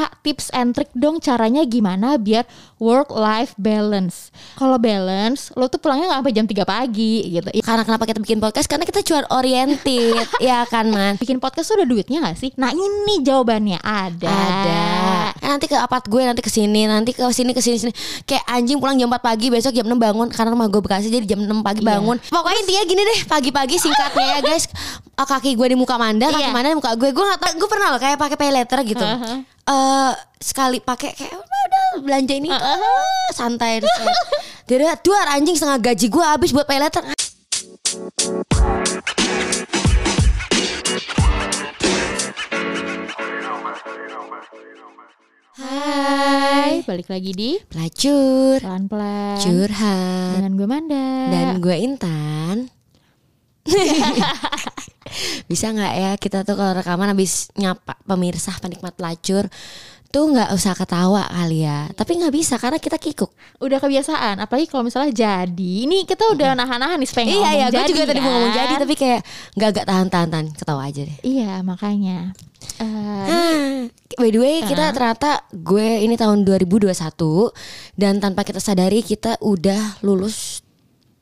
Kak tips and trick dong caranya gimana biar work life balance. Kalau balance, lo tuh pulangnya nggak sampai jam 3 pagi gitu. Ya, Karena kenapa kita bikin podcast? Karena kita cuan oriented, ya kan man. Bikin podcast tuh ada duitnya gak sih? Nah ini jawabannya ada. Ada. Eh, nanti ke apart gue, nanti ke sini, nanti ke sini ke sini sini. Kayak anjing pulang jam 4 pagi, besok jam 6 bangun karena rumah gue Bekasi jadi jam 6 pagi Iya. bangun. Pokoknya intinya gini deh, pagi-pagi singkatnya ya guys. Eh, Kaki gue di muka Manda, kaki Iya. Manda di muka gue. Gue gak tau, gue pernah loh kayak pakai pay letter gitu. Uh-huh. Eh sekali pakai kayak "Oh, udah belanja ini. Ah, santai terus kayak, Dia duar anjing setengah gaji gue habis buat pay letter. Hai, balik lagi di Pelacur, pelan-pelan curhat. dengan gue Manda. Dan gue Intan Bisa nggak ya kita tuh kalau rekaman habis nyapa pemirsa penikmat pelacur Tuh nggak usah ketawa kali ya. Tapi nggak bisa karena kita kikuk. Udah kebiasaan, apalagi kalau misalnya jadi. Ini kita udah nahan-nahan nih supaya nggak Iya ngomong iya gue jadi, juga tadi mau ngomong kan? jadi Tapi kayak nggak gak tahan-tahan Ketawa aja deh. Iya makanya. Eh, Ah, By the way kita ternyata gue ini tahun 2021 Dan tanpa kita sadari kita udah lulus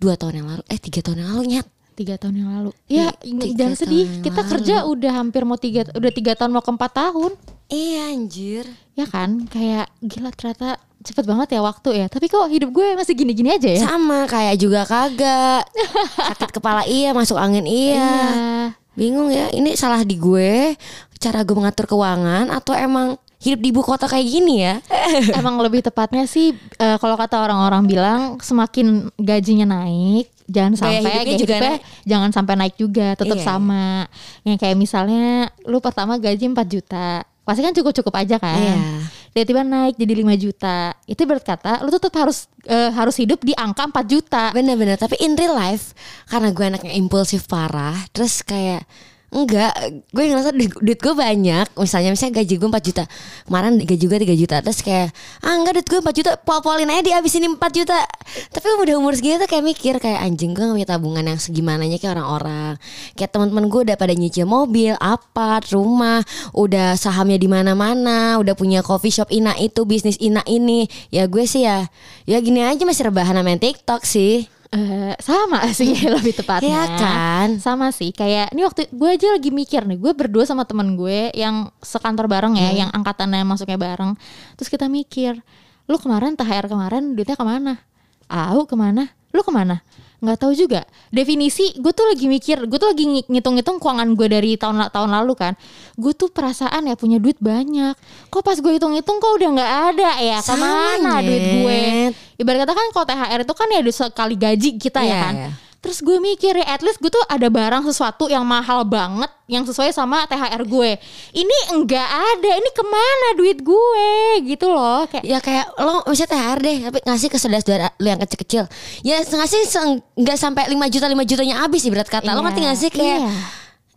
dua tahun yang lalu Eh tiga tahun yang lalu nyat tiga tahun yang lalu. Ya, tiga jangan sedih. Kita lalu. kerja udah hampir mau tiga, udah tiga tahun mau ke empat tahun. Iya anjir Ya kan, kayak gila ternyata cepet banget ya waktu ya. Tapi kok hidup gue masih gini-gini aja ya? Sama kayak juga kagak Sakit kepala iya Masuk angin iya Bingung ya Ini salah di gue Cara gue mengatur keuangan Atau emang hidup di ibu kota kayak gini ya Emang lebih tepatnya sih eh, kalau kata orang-orang bilang semakin gajinya naik, jangan Gaya sampai hidupnya gaya juga hidupnya jangan sampai naik juga, tetap Iya, sama. Yang kayak misalnya lu pertama gaji 4 juta. Pasti kan cukup-cukup aja kan. Iya. Tiba-tiba naik jadi 5 juta. Itu berkata lu tetap harus eh, harus hidup di angka 4 juta. Bener-bener Tapi in real life Karena gue anaknya impulsif parah Terus kayak Enggak Gue ngerasa duit, duit gue banyak. Misalnya misalnya gaji gue 4 juta. Kemarin gaji gue 3 juta. Terus kayak Ah enggak duit gue 4 juta. Pol-polin aja dihabisin 4 juta. Tapi udah umur segini tuh kayak mikir Kayak anjing gue punya tabungan yang segimananya Kayak orang-orang. Kayak teman-teman gue udah pada nyicil mobil Apart Rumah Udah sahamnya di mana mana Udah punya coffee shop ina itu Bisnis ina ini. Ya gue sih ya Ya gini aja masih rebahan sama TikTok sih Eh, sama sih lebih tepatnya. Iya kan? Sama sih kayak ini waktu gue aja lagi mikir nih, gue berdua sama temen gue yang sekantor bareng ya, Hmm. yang angkatannya masuknya bareng. Terus kita mikir, lu kemarin THR kemarin duitnya ke mana? Au ke mana? Lu ke mana? Nggak tahu juga. Definisi gue tuh lagi mikir, gue tuh lagi ngi- ngitung-ngitung keuangan gue dari tahun tahun lalu kan. Gue tuh perasaan ya punya duit banyak. Kok pas gue hitung-hitung kok udah nggak ada ya? Sama, Ke mana duit gue? Ibarat kata kan kalau THR itu kan ya sekali gaji kita ya Iya, kan. iya. Terus gue mikir ya at least gue tuh ada barang sesuatu yang mahal banget yang sesuai sama THR gue. Ini enggak ada. Ini ke mana duit gue gitu loh. Kayak Ya kayak lo misalnya THR deh tapi ngasih ke saudara-saudara lo yang kecil-kecil. Ya ngasih se- nggak sampai 5 juta 5 jutanya habis sih berat kata. Lo Iya, ngerti gak sih kayak iya.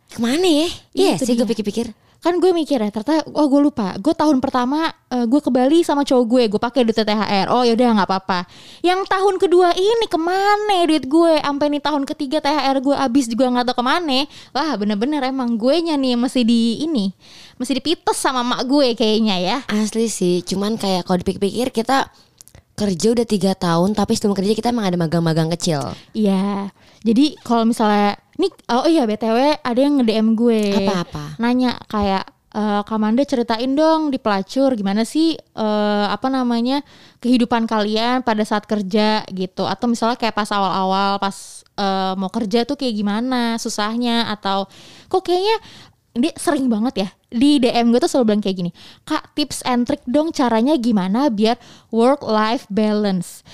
ke mana ya? Iya Itu sih gue pikir-pikir. Kan gue mikir ya ternyata oh gue lupa. Gue tahun pertama eh, gue ke Bali sama cowok gue gue pakai duit THR oh yaudah nggak apa-apa. Yang tahun kedua ini ke mana duit gue? Sampai nih tahun ketiga THR gue habis juga nggak tahu ke mana. Wah bener-bener emang gue nya nih mesti di ini mesti dipites sama mak gue kayaknya ya. Asli sih, cuman kayak kalau dipikir-pikir kita kerja udah tiga tahun tapi sebelum kerja kita emang ada magang-magang kecil. Iya. Jadi kalau misalnya nih oh iya btw ada yang nge DM gue. Apa-apa? nanya kayak eh Kamanda ceritain dong di pelacur gimana sih eh, apa namanya kehidupan kalian pada saat kerja gitu. Atau misalnya kayak pas awal-awal pas eh, mau kerja tuh kayak gimana susahnya? Atau kok kayaknya dia sering banget ya di DM gue tuh selalu bilang kayak gini kak tips and trick dong caranya gimana biar work life balance.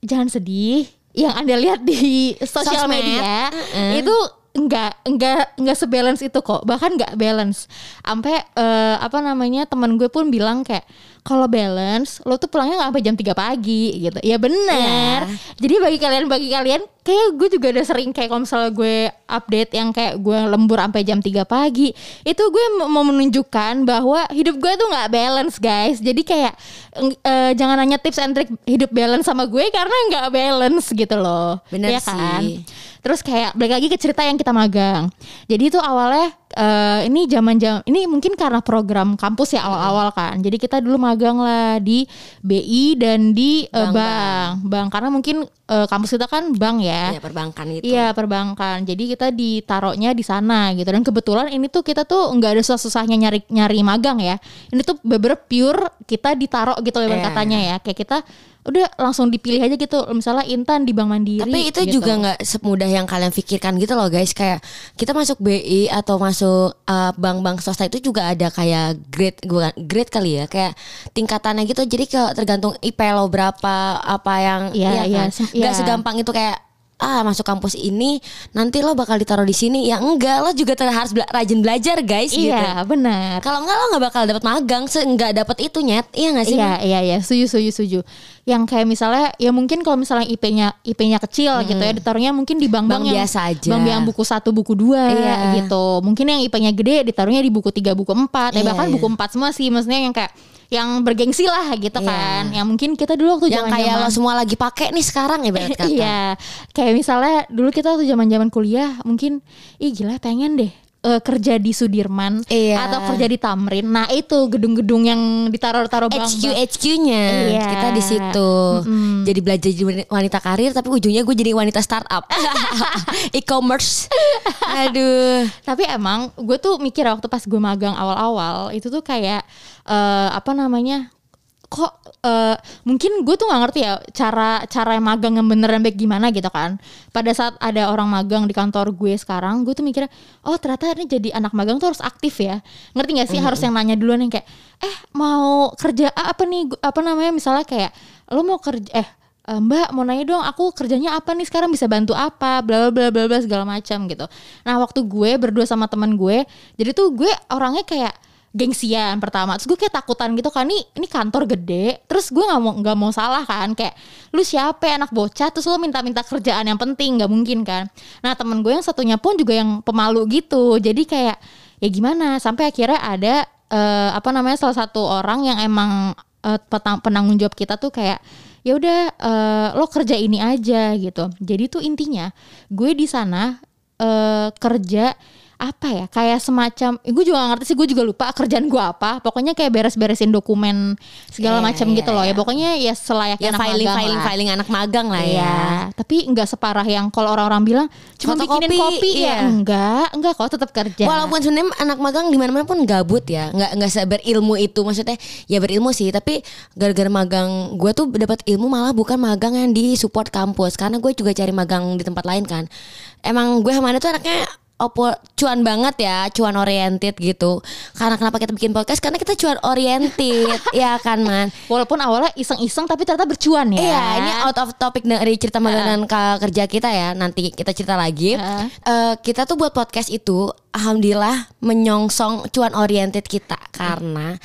Jangan sedih yang anda lihat di sosial media Mm-mm. itu enggak enggak enggak sebalance itu kok. Bahkan enggak balance. Sampai eh, apa namanya teman gue pun bilang kayak kalau balance lo tuh pulangnya nggak sampai jam 3 pagi gitu. Ya benar. Iya. Jadi bagi kalian bagi kalian kayak gue juga udah sering kayak kalau misalnya gue update yang kayak gue lembur sampai jam 3 pagi, itu gue mau menunjukkan bahwa hidup gue tuh nggak balance guys. Jadi kayak eh, jangan nanya tips and trick hidup balance sama gue karena nggak balance gitu loh. Bener Iya kan? sih. Terus kayak balik lagi ke cerita yang kita magang. Jadi itu awalnya eh, ini zaman jam ini mungkin karena program kampus ya awal-awal kan. Jadi kita dulu magang lah di BI dan di eh, Bank, bank. Bank karena mungkin eh, kampus kita kan bank ya. Ya perbankan gitu. Iya perbankan. Jadi kita ditaruhnya di sana gitu. Dan kebetulan ini tuh kita tuh nggak ada susah-susahnya nyari nyari magang ya. Ini tuh bener pure kita ditaruh gitu lebar Iya. katanya ya. Kayak kita udah langsung dipilih aja gitu. Misalnya Intan di Bank Mandiri. Tapi itu gitu. juga nggak semudah yang kalian pikirkan gitu loh guys. Kayak kita masuk BI atau masuk uh, bank-bank swasta itu juga ada kayak grade bukan grade kali ya, kayak tingkatannya gitu. Jadi ke tergantung IP lo berapa apa yang Iya, iya, kan? sem- Nggak iya. segampang itu kayak ah masuk kampus ini nanti lo bakal ditaruh di sini ya enggak lo juga harus bela- rajin belajar guys gitu Iya benar. kalau enggak lo nggak bakal dapat magang enggak dapat itu nyet iya nggak sih Iya iya iya setuju setuju setuju. Yang kayak misalnya ya mungkin kalau misalnya IP-nya IP-nya kecil gitu ya ditaruhnya mungkin di bank-bank Bank yang biasa aja. Bank yang buku satu buku dua Iya. gitu. Mungkin yang IP-nya gede ditaruhnya di buku tiga buku empat. Ya Iya, bahkan iya. buku empat semua sih maksudnya yang kayak yang bergengsi lah gitu Iya. kan. Yang mungkin kita dulu waktu yang kayak lo semua lagi pakai nih sekarang ya kata Iya, kayak misalnya dulu kita waktu zaman-zaman kuliah mungkin, ih gila pengen deh eh, kerja di Sudirman Iya. atau kerja di Tamrin. Nah itu gedung-gedung yang ditaruh-taruh. HQ HQ-nya Iya. kita di situ. Jadi belajar jadi wanita karir tapi ujungnya gue jadi wanita startup. E-commerce. Aduh. Tapi emang gue tuh mikir waktu pas gue magang awal-awal itu tuh kayak eh, apa namanya? Kok eh, mungkin gue tuh nggak ngerti ya cara cara magang yang bener dan baik gimana gitu kan. Pada saat ada orang magang di kantor gue sekarang, gue tuh mikirnya, oh ternyata ini jadi anak magang tuh harus aktif ya. Ngerti gak sih harus yang nanya duluan yang kayak, eh mau kerja apa nih? Apa namanya misalnya kayak lo mau kerja eh "Eh, Mbak mau nanya dong aku kerjanya apa nih sekarang bisa bantu apa bla bla bla bla bla segala macam gitu. Nah waktu gue berdua sama teman gue jadi tuh gue orangnya kayak gengsian pertama. Terus gue kayak takutan gitu kan nih ini kantor gede. Terus gue nggak mau nggak mau salah kan kayak lu siapa? Anak bocah? Terus lu minta-minta kerjaan yang penting nggak mungkin kan. Nah temen gue yang satunya pun juga yang pemalu gitu. Jadi kayak ya gimana? Sampai akhirnya ada eh, apa namanya salah satu orang yang emang petang- penanggung jawab kita tuh kayak ya udah eh, lo kerja ini aja gitu. Jadi tuh intinya gue di sana eh, kerja apa ya kayak semacam eh, gue juga gak ngerti sih gue juga lupa kerjaan gue apa pokoknya kayak beres-beresin dokumen segala Iya, macam iya, gitu loh iya. ya pokoknya ya selayaknya Ya anak filing magang filing lah. filing anak magang lah Iya, ya. tapi nggak separah yang kalau orang-orang bilang cuma bikinin kopi iya. ya enggak, enggak kok tetap kerja. Walaupun sebenarnya anak magang di mana-mana pun gabut ya, nggak nggak berilmu itu maksudnya ya berilmu sih, tapi gara-gara magang gue tuh dapat ilmu malah bukan magang yang di support kampus karena gue juga cari magang di tempat lain kan. Emang gue sama tuh anaknya opo cuan banget ya, cuan oriented gitu. Karena kenapa kita bikin podcast? Karena kita cuan oriented, ya kan man. Walaupun awalnya iseng-iseng tapi ternyata bercuan ya. Iya, ini out of topic dari cerita dan ke- kerja kita ya. Nanti kita cerita lagi. Heeh. Eh, kita tuh buat podcast itu, alhamdulillah menyongsong cuan oriented kita karena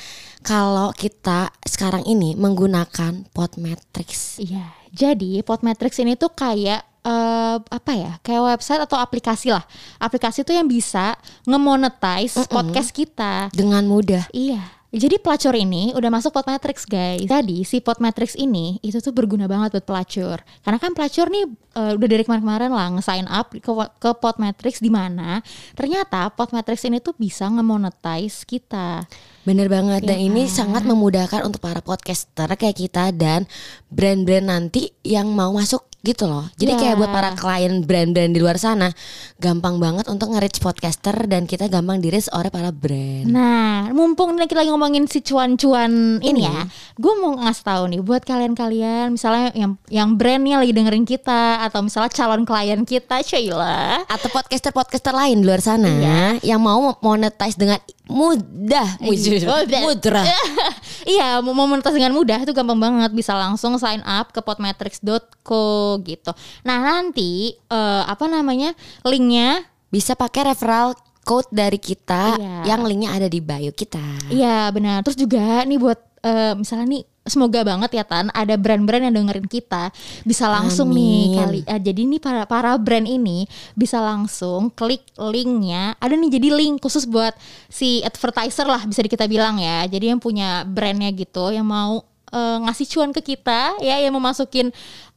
kalau kita sekarang ini menggunakan Podmetrics. Iya. Jadi Podmetrics ini tuh kayak eh, apa ya? Kayak website atau aplikasi lah. Aplikasi tuh yang bisa ngemonetize podcast kita. Dengan mudah. Iya. Jadi pelacur ini udah masuk Podmetrics guys. Jadi si Podmetrics ini itu tuh berguna banget buat pelacur. Karena kan pelacur nih eh, udah dari kemarin-kemarin lah nge-sign up ke, ke Podmetrics di mana ternyata Podmetrics ini tuh bisa ngemonetize kita. Bener banget dan Iya ini kan? sangat memudahkan untuk para podcaster kayak kita dan brand-brand nanti yang mau masuk gitu loh. Jadi Iya. kayak buat para klien brand-brand di luar sana gampang banget untuk nge-reach podcaster dan kita gampang di-reach oleh para brand. Nah, mumpung nih kita lagi ngomongin si cuan-cuan ini Ini. ya, gue mau ngasih tahu nih buat kalian-kalian, misalnya yang yang brandnya lagi dengerin kita atau misalnya calon klien kita, Sheila. atau podcaster-podcaster lain di luar sana Iya. yang mau monetize dengan mudah, Mudah. mudra. iya, mau mau monetize dengan mudah itu gampang banget, bisa langsung sign up ke podmetrics.co gitu. Nah nanti eh, apa namanya linknya Bisa pakai referral code dari kita Iya. yang linknya ada di bio kita. Iya benar. Terus juga nih buat eh, misalnya nih semoga banget ya Tan ada brand-brand yang dengerin kita. Bisa langsung nih Amin. kali eh, jadi nih para para brand ini bisa langsung klik linknya. Ada nih jadi link khusus buat si advertiser lah bisa kita bilang ya. Jadi yang punya brandnya gitu yang mau eh, ngasih cuan ke kita ya yang mau masukin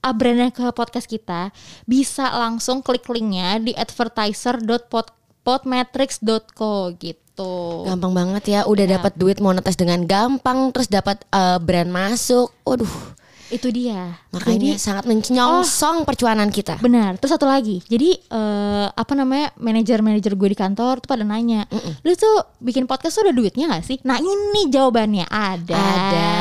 uh, brandnya ke podcast kita bisa langsung klik linknya di advertiser.podmetrics.co gitu Gampang banget ya, udah Ya. dapat duit monetis dengan gampang, terus dapat eh, brand masuk. Waduh, itu dia makanya Jadi- sangat menyongsong percuanan kita. Benar. Terus satu lagi. Jadi eh, apa namanya manajer-manajer gue di kantor tuh pada nanya, lu tuh bikin podcast tuh ada duitnya gak sih? Nah ini jawabannya ada. Ada.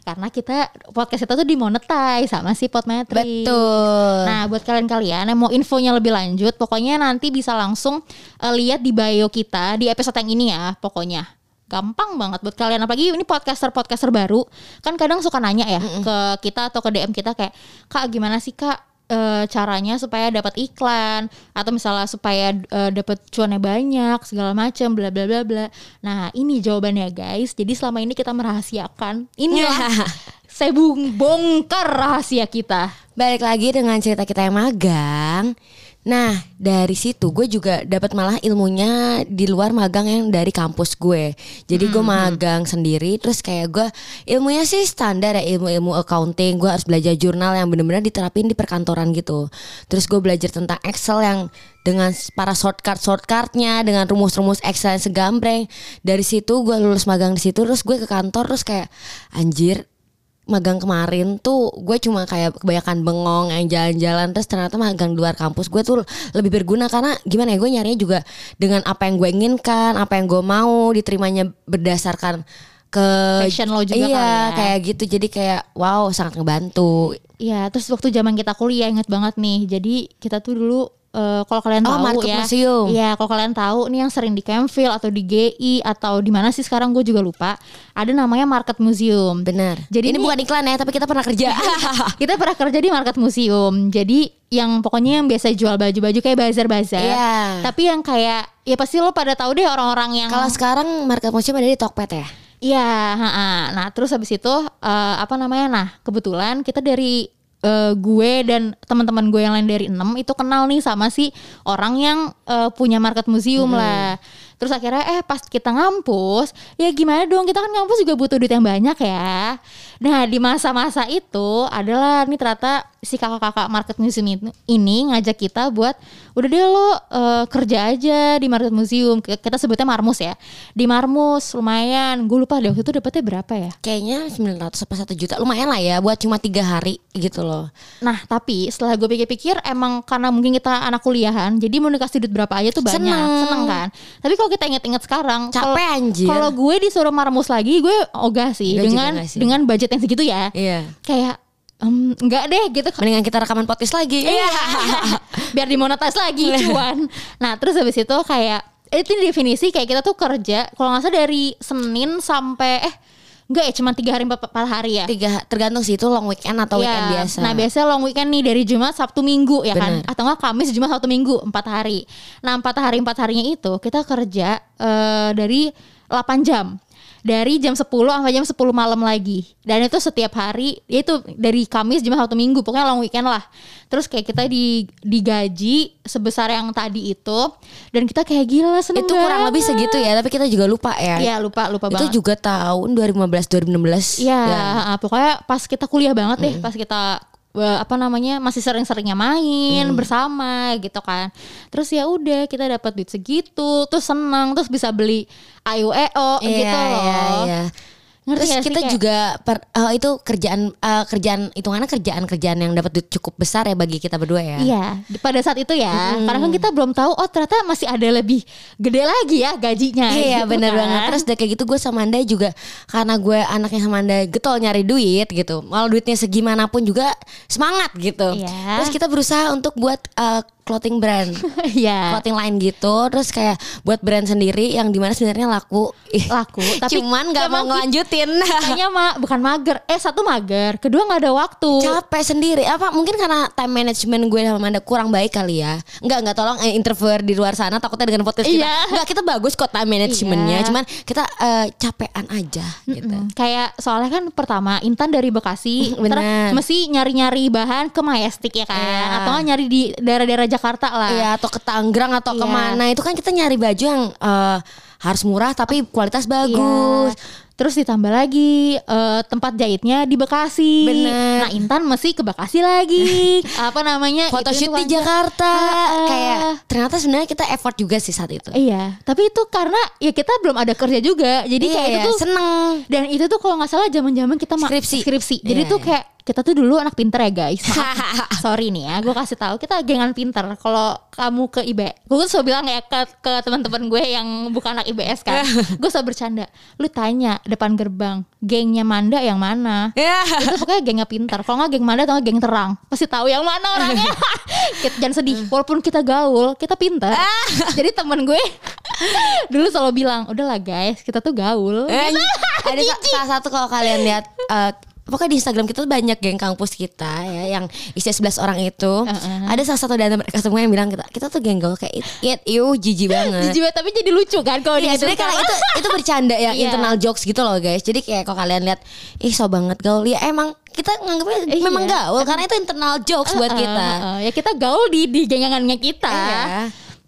Karena kita podcast kita tuh dimonetize sama si Podmetrics. Betul. Nah buat kalian-kalian yang mau infonya lebih lanjut, pokoknya nanti bisa langsung eh, lihat di bio kita di episode yang ini ya, pokoknya. Gampang banget buat kalian apalagi ini podcaster-podcaster baru kan kadang suka nanya ya ke kita atau ke DM kita kayak kak gimana sih kak eh, caranya supaya dapat iklan atau misalnya supaya eh, dapat cuannya banyak segala macam bla bla bla bla. Nah, ini jawabannya guys. Jadi selama ini kita merahasiakan. Inilah saya bung- bongkar rahasia kita. Balik lagi dengan cerita kita yang magang. Nah dari situ gue juga dapat malah ilmunya di luar magang yang dari kampus gue. Jadi gue magang sendiri, terus kayak gue ilmunya sih standar ya ilmu-ilmu accounting. Gue harus belajar jurnal yang bener-bener diterapin di perkantoran gitu. Terus gue belajar tentang Excel yang dengan para shortcut shortcutnya, dengan rumus-rumus Excel yang segambreng. Dari situ gue lulus magang di situ, terus gue ke kantor terus kayak anjir magang kemarin tuh gue cuma kayak kebanyakan bengong yang jalan-jalan terus ternyata magang di luar kampus gue tuh lebih berguna karena gimana ya gue nyarinya juga dengan apa yang gue inginkan apa yang gue mau diterimanya berdasarkan ke Passion lo juga iya kali ya. kayak gitu jadi kayak wow sangat ngebantu Iya, terus waktu zaman kita kuliah ingat banget nih. Jadi kita tuh dulu eh, kalau kalian Oh, tahu Market ya. Museum. Iya, kalau kalian tahu nih yang sering di Campville atau di GI atau di mana sih sekarang gue juga lupa. Ada namanya Market Museum. benar Jadi ini ini- bukan iklan ya tapi kita pernah kerja kita pernah kerja di Market Museum. Jadi yang pokoknya yang biasa jual baju-baju kayak bazar-bazar. Iya. Tapi yang kayak ya pasti lo pada tahu deh orang-orang yang kalau sekarang market museum ada di Tokped ya Iya, nah terus habis itu eh, apa namanya? Nah kebetulan kita dari eh, gue dan teman-teman gue yang lain dari enam itu kenal nih sama si orang yang eh, punya market museum lah. Terus akhirnya eh pas kita ngampus, ya gimana dong kita kan ngampus juga butuh duit yang banyak ya. Nah di masa-masa itu adalah nih ternyata si kakak-kakak market museum ini ngajak kita buat udah deh lo eh, kerja aja di market museum. Kita sebutnya Marmus ya. Di Marmus lumayan. Gue lupa deh waktu itu dapetnya berapa ya. kayaknya 900 apa 1 juta lumayan lah ya buat cuma tiga hari gitu loh Nah tapi setelah gue pikir-pikir emang karena mungkin kita anak kuliahan jadi mau dikasih duit berapa aja tuh banyak Seneng. seneng kan. Tapi kalau kita inget-inget sekarang Capek, anjir. Kalau gue disuruh marmus lagi gue ogah sih juga dengan sih. dengan budget yang segitu ya. iya Kayak em, enggak deh gitu mendingan kita rekaman podcast lagi Iya. Biar dimonetize lagi cuan. Nah, terus habis itu kayak itu definisi kayak kita tuh kerja kalau nggak salah dari Senin sampai eh enggak ya cuma tiga hari empat, hari ya. tiga tergantung sih itu long weekend atau Iya. weekend biasa. Nah biasanya long weekend nih dari Jumat Sabtu Minggu ya kan Bener. Atau enggak Kamis Jumat Sabtu Minggu empat hari Nah empat hari empat harinya itu kita kerja eh, dari 8 jam dari jam 10 sampai jam 10 malam lagi dan itu setiap hari yaitu dari Kamis Jumat Sabtu Minggu pokoknya long weekend lah terus kayak kita di digaji sebesar yang tadi itu dan kita kayak gila seneng itu kurang lebih segitu ya, tapi kita juga lupa ya. Iya lupa lupa itu banget juga tahun 2015 2016. Iya, Ya. pokoknya pas kita kuliah banget deh, pas kita apa namanya masih sering-seringnya main Mm. bersama gitu kan. Terus ya udah kita dapat duit segitu, terus senang, terus bisa beli AUEO Iya, gitu loh. iya, iya. Ngerti Terus kita kayak- juga per- eh, itu kerjaan eh, kerjaan hitungannya kerjaan-kerjaan yang dapat cukup besar ya bagi kita berdua ya. Iya, pada saat itu ya, karena kan kita belum tahu oh ternyata masih ada lebih gede lagi ya gajinya. Iya gitu bener kan. banget Terus udah kayak gitu gue sama Anda juga Karena gue anaknya sama Anda getol nyari duit gitu Walau duitnya segimanapun juga semangat gitu Iya. Terus kita berusaha untuk buat eh, clothing brand Iya. clothing line gitu terus kayak buat brand sendiri yang di mana sebenarnya laku Laku, tapi cuman nggak mau ngelanjutin Kayaknya ma bukan mager. Eh satu mager, kedua nggak ada waktu. capek sendiri apa mungkin karena time management gue sama Amanda kurang baik kali ya nggak nggak tolong eh, interview di luar sana takutnya dengan podcast kita Iya. nggak kita bagus kok time managementnya Iya. cuman kita eh, capean aja gitu Mm, Kayak soalnya kan pertama Intan dari Bekasi, ntar mesti nyari-nyari bahan ke Majestic ya kan, Iya. atau nyari di daerah-daerah Jakarta lah. Iya atau ke Tangerang atau Iya. ke mana itu kan kita nyari baju yang eh, harus murah tapi kualitas bagus. Iya. Terus ditambah lagi eh, tempat jahitnya di Bekasi. Bener. Nah Intan mesti ke Bekasi lagi. Apa namanya? Photoshoot itu- di Jakarta Ah, kayak ternyata sebenarnya kita effort juga sih saat itu. Iya, tapi itu karena ya kita belum ada kerja juga. Jadi Iya, kayak itu iya, tuh seneng. dan itu tuh kalau nggak salah zaman-zaman kita Skripsi. skripsi. Jadi Iya, tuh iya. kayak kita tuh dulu anak pinter ya guys. Maaf, sorry nih ya, gue kasih tahu kita gengan pinter. Kalau kamu ke IB, gue tuh selalu bilang ya ke ke teman-teman gue yang bukan anak IBS kan, gue selalu bercanda. Lu tanya depan gerbang, gengnya Manda yang mana? Ya. itu pokoknya gengnya pintar. Kalau nggak geng Manda atau geng terang, pasti tahu yang mana orangnya. Kita- Jangan sedih, walaupun kita gaul, kita pintar. Jadi temen gue dulu selalu bilang, udahlah guys, kita tuh gaul. Eh, Gitu. ada sa- salah satu kalau kalian lihat eh, pokoknya di Instagram kita tuh banyak geng kampus kita ya yang isinya 11 orang itu. Uh-uh. Ada salah satu dari mereka semua yang bilang kita kita tuh geng gaul kayak it, iu jijik banget. Jijik banget, tapi jadi lucu kan kalau Iya, di sebenarnya karena itu itu bercanda ya Iya. internal jokes gitu loh guys. Jadi kayak kalau kalian lihat, ih so banget gaul ya emang kita nganggapnya Iya. memang gaul karena itu internal jokes buat kita. ya kita gaul di di gengangannya kita. Iya.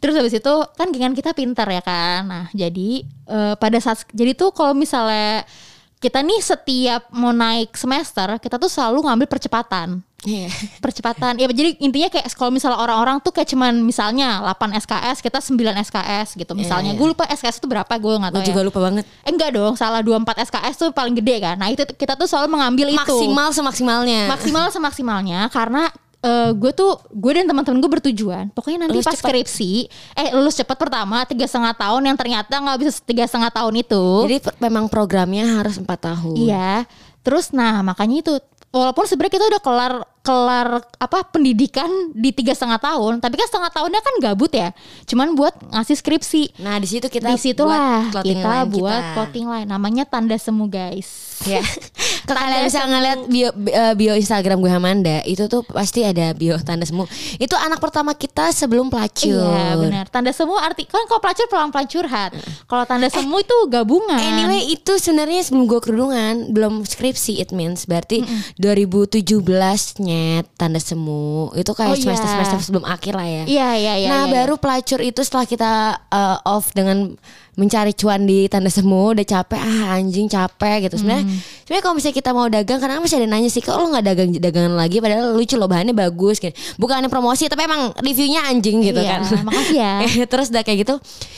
Terus habis itu kan gengan kita pintar ya kan. Nah, jadi eh, pada saat jadi tuh kalau misalnya kita nih setiap mau naik semester, kita tuh selalu ngambil percepatan. Iya. Percepatan. Ya jadi intinya kayak kalau misalnya orang-orang tuh kayak cuman misalnya 8 SKS, kita 9 SKS gitu. Misalnya Iya, iya. gue lupa SKS itu berapa, gue nggak tahu Gue juga ya. lupa banget. Eh enggak dong, salah 24 SKS tuh paling gede kan. Nah, itu kita tuh selalu mengambil itu Maksimal semaksimalnya. maksimal semaksimalnya karena eh, gue tuh gue dan teman-teman gue bertujuan pokoknya nanti Lulus pas cepat. skripsi eh lulus cepat pertama tiga setengah tahun yang ternyata nggak bisa tiga setengah tahun itu Jadi memang programnya harus empat tahun. iya terus nah makanya itu walaupun sebenarnya kita udah kelar kelar apa pendidikan di tiga setengah tahun tapi kan setengah tahunnya kan gabut ya cuman buat ngasih skripsi Nah di situ kita di situlah buat kita line buat kita. clothing line namanya tanda semu guys ya. Kalau kalian bisa ngeliat bio, eh, bio Instagram gue Hamanda itu tuh pasti ada bio tanda semu. Itu anak pertama kita sebelum pelacur. Iya benar. Tanda semu arti kan kalau pelacur pelan pelan curhat. Kalau tanda semu itu gabungan. Anyway itu sebenarnya sebelum gue kerudungan belum skripsi it means berarti 2017 nyet tanda semu itu kayak Oh, iya. semester semester sebelum akhir lah ya. Iya iya iya. nah iya, baru pelacur itu setelah kita uh, off dengan mencari cuan di tanda semu udah capek ah anjing capek gitu sebenarnya Hmm. sebenarnya kalau misalnya kita mau dagang karena masih ada nanya sih kok lo nggak dagang dagangan lagi padahal lucu loh bahannya bagus gitu bukannya promosi tapi emang reviewnya anjing gitu Iya, kan makasih ya. terus udah kayak gitu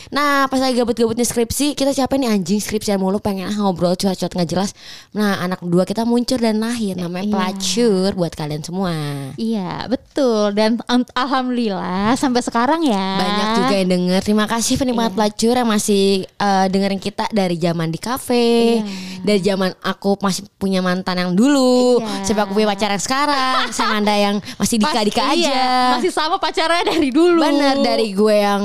nah pas lagi gabut-gabutnya skripsi kita capek nih anjing skripsian mulu pengen ah, ngobrol cuat-cuat nggak jelas nah anak dua kita muncul dan lahir namanya Iya. pelacur buat kalian semua Iya betul dan al- alhamdulillah sampai sekarang ya. banyak juga yang denger terima kasih penikmat Iya. pelacur yang masih eh, dengerin kita dari zaman di kafe Iya. dari zaman aku masih punya mantan yang dulu Iya. sampai aku punya pacar yang sekarang sama anda yang masih dika-dika iya, aja Masih sama pacarnya dari dulu. Bener dari gue yang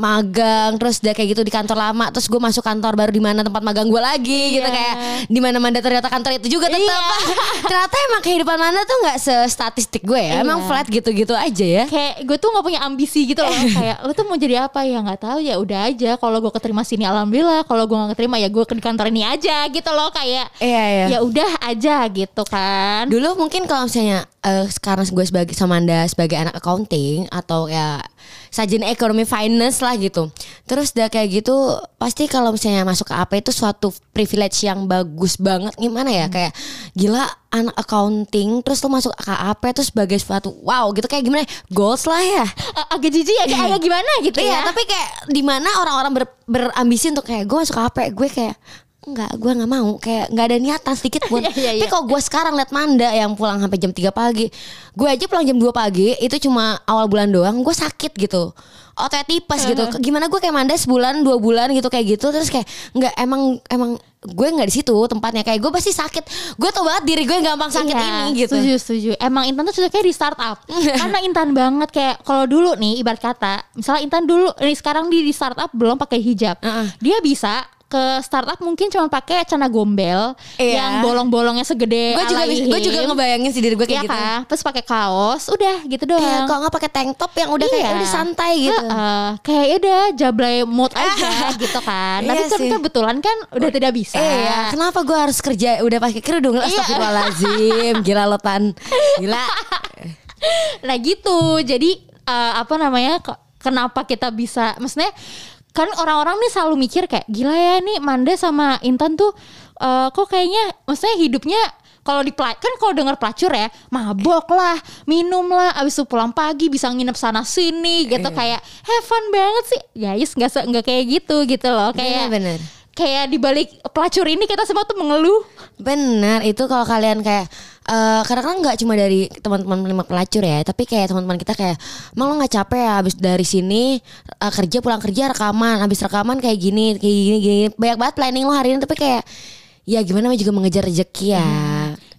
magang terus udah kayak gitu di kantor lama terus gue masuk kantor baru di mana tempat magang gue lagi gitu Iya. kayak di mana mana ternyata kantor itu juga tetap Iya. ternyata emang kehidupan mana tuh nggak sestatistik gue ya emang Iya. flat gitu-gitu aja ya kayak gue tuh nggak punya ambisi gitu loh kayak lo tuh mau jadi apa ya nggak tahu ya udah aja kalau gue keterima sini alhamdulillah kalau gue nggak keterima ya gue ke kantor ini aja gitu loh kayak iya iya ya udah aja gitu kan Dulu mungkin kalau misalnya eh, sekarang gue sebagai sama anda sebagai anak accounting atau ya sajian ekonomi finance lah gitu. Terus udah kayak gitu pasti kalau misalnya masuk ke AP itu suatu privilege yang bagus banget. Gimana ya? Kayak gila anak accounting terus lo masuk ke AP itu sebagai suatu wow gitu. Kayak gimana? Ya, goals lah ya. Agak jijik agak, agak gimana gitu Iya, ya. Tapi kayak di mana orang-orang ber- berambisi untuk kayak gue masuk ke AP gue kayak Enggak, gue nggak mau. Kayak nggak ada niatan sedikit pun. Iya, iya, Tapi iya. kalau gue sekarang liat Manda yang pulang sampai jam 3 pagi, gue aja pulang jam 2 pagi, itu cuma awal bulan doang, gue sakit gitu. Ototnya tipes gitu. Gimana gue kayak Manda sebulan, dua bulan gitu kayak gitu, terus kayak nggak emang emang gue nggak di situ tempatnya kayak gue pasti sakit. Gue tau banget diri gue gampang sakit Iya, ini gitu. Setuju, setuju. Emang Intan tuh cocoknya di startup. Karena Intan banget kayak kalau dulu nih ibarat kata, misalnya Intan dulu nih sekarang di di startup belum pakai hijab. Heeh. Dia bisa ke startup mungkin cuma pakai celana gombel Iya. yang bolong-bolongnya segede Gue juga gue juga ngebayangin sih diri gue Iya kayak gitu. kan? Terus pakai kaos, udah gitu doang. Iya, kok nggak pakai tank top yang udah kayak Iya. udah santai gitu. Heeh, kayak ya udah jablay mood aja gitu kan. Tapi Iya kan kebetulan kan udah tidak bisa. Iya, kenapa gue harus kerja udah pakai kerudung? Iya. Astagfirullahaladzim, gila lo tan, gila. Nah gitu. Jadi eh, apa namanya? ke- Kenapa kita bisa? Maksudnya kan orang-orang nih selalu mikir kayak gila ya nih Manda sama Intan tuh eh, kok kayaknya maksudnya hidupnya kalau di kan kalau dengar pelacur ya mabok lah minum lah abis itu pulang pagi bisa nginep sana sini gitu Iya. kayak have fun banget sih guys nggak se- nggak kayak gitu gitu loh kayak Bener, bener. kayak di balik pelacur ini kita semua tuh mengeluh Benar, itu kalau kalian kayak eh kadang-kadang nggak cuma dari teman-teman lima pelacur ya, tapi kayak teman-teman kita kayak, emang lo nggak capek ya abis dari sini eh, kerja pulang kerja rekaman, abis rekaman kayak gini, kayak gini, gini, banyak banget planning lo hari ini, tapi kayak ya gimana juga mengejar rezeki ya.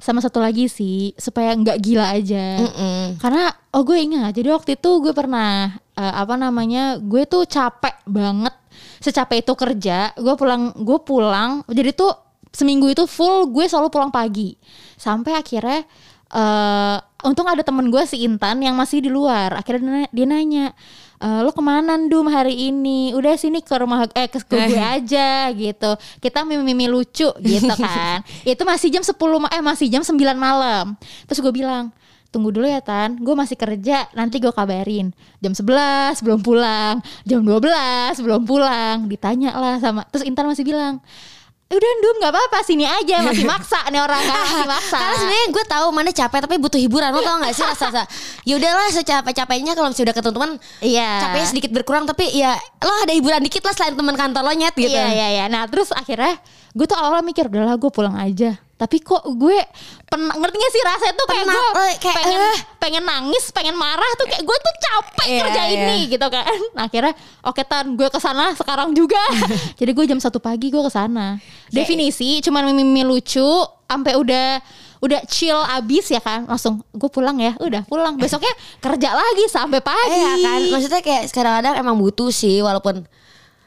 sama satu lagi sih supaya nggak gila aja Mm-mm. Karena oh gue ingat jadi waktu itu gue pernah eh, apa namanya gue tuh capek banget secapek itu kerja gue pulang gue pulang jadi tuh seminggu itu full gue selalu pulang pagi. Sampai akhirnya eh untung ada temen gue si Intan yang masih di luar. Akhirnya dia nanya, "Eh, lo ke mana Dum hari ini? Udah sini ke rumah eh ke, gue aja gitu. Kita mimi-mimi lucu gitu kan. Itu masih jam 10 ma- eh masih jam 9 malam. Terus gue bilang tunggu dulu ya Tan. Gue masih kerja nanti gue kabarin. Jam 11 belum pulang. Jam 12 belum pulang. Ditanya lah sama terus Intan masih bilang "Eh, udah Dum nggak apa-apa sini aja masih maksa nih orang kan masih maksa Karena sebenarnya gue tahu mana capek tapi butuh hiburan lo tau gak sih rasa rasa ya udahlah secapek-capeknya kalau misalnya udah ketemu teman iya capeknya sedikit berkurang tapi ya lo ada hiburan dikit lah selain teman kantor lo nyet gitu. Iya iya iya. Nah terus akhirnya gue tuh awalnya mikir udahlah gue pulang aja. Tapi kok gue pernah ngerti gak sih rasanya tuh kayak gue eh, kayak, pengen eh. pengen nangis, pengen marah tuh kayak gue tuh capek Iya, kerja iya. ini gitu kan. Nah, akhirnya oke tan gue ke sana sekarang juga. Jadi gue jam satu pagi gue ke sana. Definisi cuman mimi lucu sampai udah udah chill abis ya kan langsung gue pulang ya udah pulang besoknya kerja lagi sampai pagi Iya kan, maksudnya kayak kadang-kadang emang butuh sih walaupun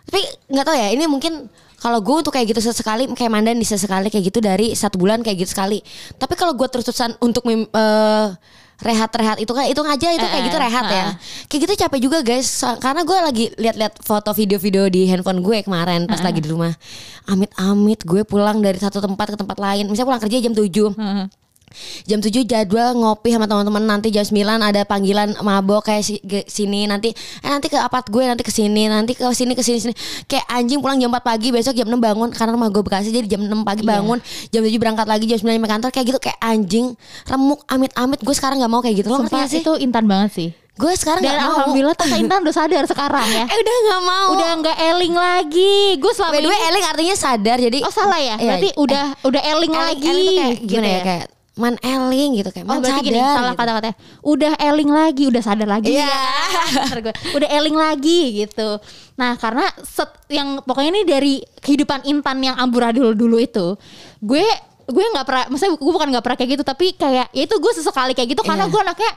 tapi nggak tahu ya ini mungkin kalau gue untuk kayak gitu sesekali kayak mandan bisa sekali kayak gitu dari satu bulan kayak gitu sekali. Tapi kalau gue terus-terusan untuk mem- eh, rehat-rehat itu kan itu aja itu kayak Eh, gitu rehat ya. eh. kayak gitu capek juga guys. So- karena gue lagi lihat-lihat foto video-video di handphone gue kemarin pas lagi di rumah. Amit-amit gue pulang dari satu tempat ke tempat lain. Misalnya pulang kerja jam 7 Heeh. Jam 7 jadwal ngopi sama teman-teman. Nanti jam 9 ada panggilan mabok kayak si, ke sini. Nanti eh nanti ke apart gue nanti ke sini nanti ke sini ke sini sini. Kayak anjing pulang jam 4 pagi besok jam 6 bangun. Karena rumah gue Bekasi jadi jam 6 pagi Iya. bangun. Jam 7 berangkat lagi jam 9 nyampe kantor. Kayak gitu kayak anjing. Remuk amit-amit. Gue sekarang nggak mau kayak gitu. Lo ngerti gak sih? itu intan banget sih. Gue sekarang Dan nggak mau. alhamdulillah Tante Intan udah sadar sekarang ya. eh udah nggak mau. Udah nggak eling lagi. Gue selama by the way ini Eling artinya sadar jadi Oh salah ya? Iya. Berarti udah udah eling, Eling, lagi. Eling tuh kayak gimana gitu ya? Kayak man Eling gitu kayak Oh man berarti sadar gini salah gitu. kata-katanya Udah eling lagi Udah sadar lagi Iya. ya Udah eling lagi gitu Nah karena set, yang pokoknya ini dari kehidupan Intan yang amburadul dulu itu Gue gue nggak pernah Maksudnya gue bukan nggak pernah kayak gitu Tapi kayak ya itu gue sesekali kayak gitu Karena Iya. gue anaknya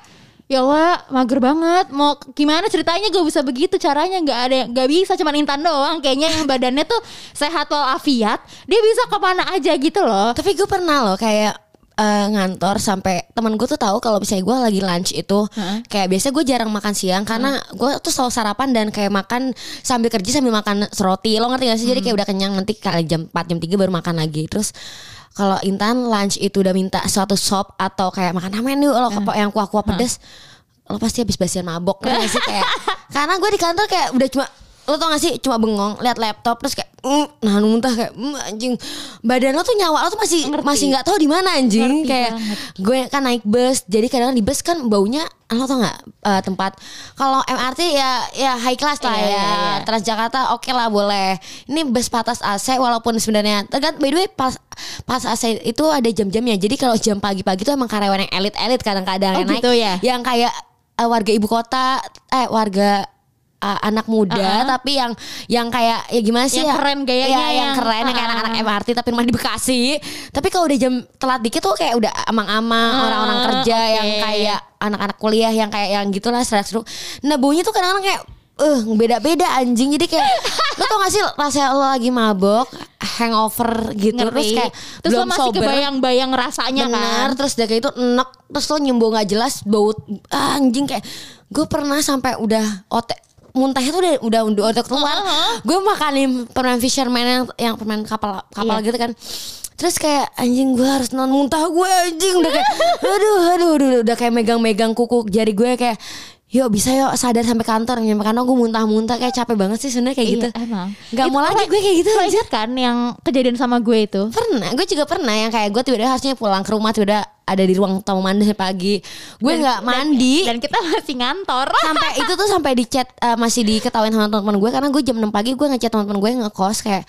Ya Allah mager banget Mau gimana ceritanya gue bisa begitu Caranya nggak ada nggak bisa Cuman Intan doang Kayaknya yang badannya tuh Sehat walafiat Dia bisa ke mana aja gitu loh Tapi gue pernah loh kayak eh, ngantor sampai temen gue tuh tahu kalau misalnya gue lagi lunch itu Heeh. kayak biasa gue jarang makan siang karena gue tuh selalu sarapan dan kayak makan sambil kerja sambil makan roti. Lo ngerti gak sih? Jadi kayak udah kenyang nanti kali jam 4 jam 3 baru makan lagi. Terus kalau Intan lunch itu udah minta suatu sop atau kayak makan ramen yuk lo kepo- yang kuah-kuah pedes. Lo pasti habis basian mabok gak sih? Kayak karena gue di kantor kayak udah cuma lo tau gak sih cuma bengong lihat laptop terus kayak mm, nahan muntah kayak mm, anjing badan lo tuh nyawa lo tuh masih Ngerti. masih nggak tahu di mana anjing Ngerti kayak banget. gue kan naik bus jadi kadang di bus kan baunya lo tau nggak eh, tempat kalau MRT ya ya high class lah Iya, ya iya, iya. Transjakarta oke lah boleh ini bus patas AC walaupun sebenarnya tergantung by the way pas pas AC itu ada jam-jamnya jadi kalau jam pagi-pagi tuh emang karyawan yang elit-elit kadang-kadang Oh, yang naik gitu ya? yang kayak eh, warga ibu kota eh warga eh, anak muda Uh-uh. tapi yang yang kayak ya gimana sih Yang ya? keren gayanya, Iya, yang, yang- keren yang kayak anak-anak MRT tapi rumah di Bekasi. Tapi kalau udah jam telat dikit tuh kayak udah amang-amang Ah, orang-orang kerja oke. yang kayak anak-anak kuliah yang kayak yang gitulah seru nah baunya tuh kadang-kadang kayak eh beda-beda anjing. Jadi kayak lo tau gak sih rasanya lo lagi mabok hangover gitu terus Ngerti. kayak terus lo belum masih sober. kebayang-bayang rasanya Bener, kan terus udah kayak itu enek terus lo nyembuh nggak jelas bau ah, anjing kayak gue pernah sampai udah otek muntahnya tuh udah udah udah, udah keluar Uh-huh. gue makanin permen fisherman yang yang permen kapal kapal Iya. gitu kan terus kayak anjing gue harus non muntah gue anjing udah kayak aduh aduh aduh udah kayak megang-megang kuku jari gue kayak Yuk bisa yuk sadar sampai kantor nyampe kantor gue muntah-muntah kayak capek banget sih sebenarnya kayak Iya, gitu. emang Gak Itu mau lagi gue kayak gitu aja. kan yang kejadian sama gue itu Pernah, gue juga pernah yang kayak gue tiba-tiba harusnya pulang ke rumah tiba-tiba ada di ruang tamu mandi pagi. Gue Dan- nggak dan- mandi. dan kita masih ngantor sampai itu tuh sampai di chat eh, masih diketawain sama teman-teman gue karena gue jam 6 pagi gue ngechat teman-teman gue ngekos kayak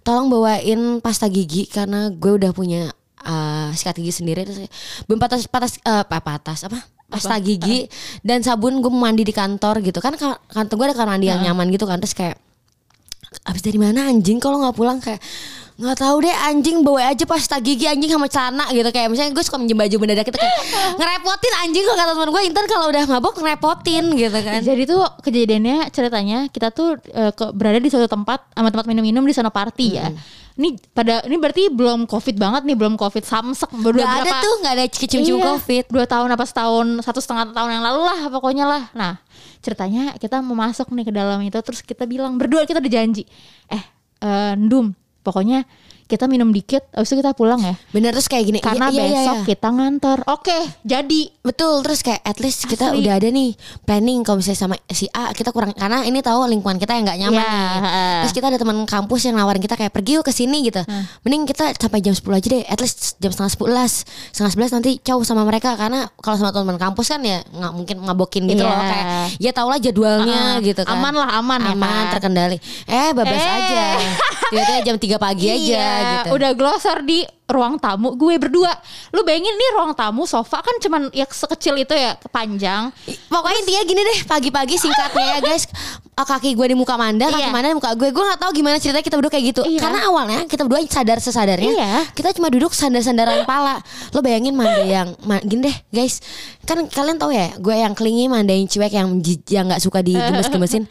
tolong bawain pasta gigi karena gue udah punya eh, sikat gigi sendiri terus belum patas patas eh, apa patas apa pasta gigi dan sabun gue mandi di kantor gitu. Kan ka- kantor gue ada kamar mandi yang nyaman gitu kan. Terus kayak abis dari mana anjing? Kalau nggak pulang kayak nggak tahu deh anjing bawa aja pasta gigi anjing sama celana gitu. Kayak misalnya gue suka minjem baju mendadak itu kayak ngerepotin anjing kalau kata teman gue Intan kalau udah mabok ngerepotin gitu kan. Jadi tuh kejadiannya ceritanya kita tuh eh, ke- berada di suatu tempat sama tempat minum-minum di sana party ya. Ini pada ini berarti belum covid banget nih, belum covid samsek baru Gak ada berapa- tuh nggak ada kecium-cium Iya, covid Dua tahun apa setahun, satu setengah tahun yang lalu lah pokoknya lah. Nah ceritanya kita mau masuk nih ke dalam itu terus kita bilang berdua kita udah janji. Eh, eh Ndum, pokoknya kita minum dikit, abis itu kita pulang ya. bener terus kayak gini Karena iya, iya, iya, besok iya. kita ngantor. Oke, jadi Betul terus kayak at least kita Asli. udah ada nih planning kalau misalnya sama si A kita kurang karena ini tahu lingkungan kita yang nggak nyaman Iya, nih. Terus kita ada teman kampus yang nawarin kita kayak pergi yuk ke sini gitu. Mending kita sampai jam 10 aja deh. At least jam setengah sebelas setengah sebelas nanti jauh sama mereka karena kalau sama teman kampus kan ya nggak mungkin ngabokin gitu Iya. loh kayak ya tau lah jadwalnya Heeh. gitu kan. Aman lah, aman ya aman kan? terkendali. Eh bablas Eh. aja. Tiba-tiba jam 3 pagi aja iya, gitu. Udah glosor di ruang tamu gue berdua. Lu bayangin nih ruang tamu sofa kan cuman ya sekecil itu ya panjang. Pokoknya intinya gini deh pagi-pagi singkatnya ya guys Ah, kaki gue di muka Manda, kaki Iya. Manda di muka gue. Gue nggak tahu gimana ceritanya kita berdua kayak gitu. Iya. Karena awalnya kita berdua sadar sesadarnya Iya. kita cuma duduk sandar-sandaran pala. Lo bayangin Manda yang ma- gini deh guys. Kan kalian tahu ya, gue yang kelingi Manda yang cuek yang yang nggak suka digemes-gemesin.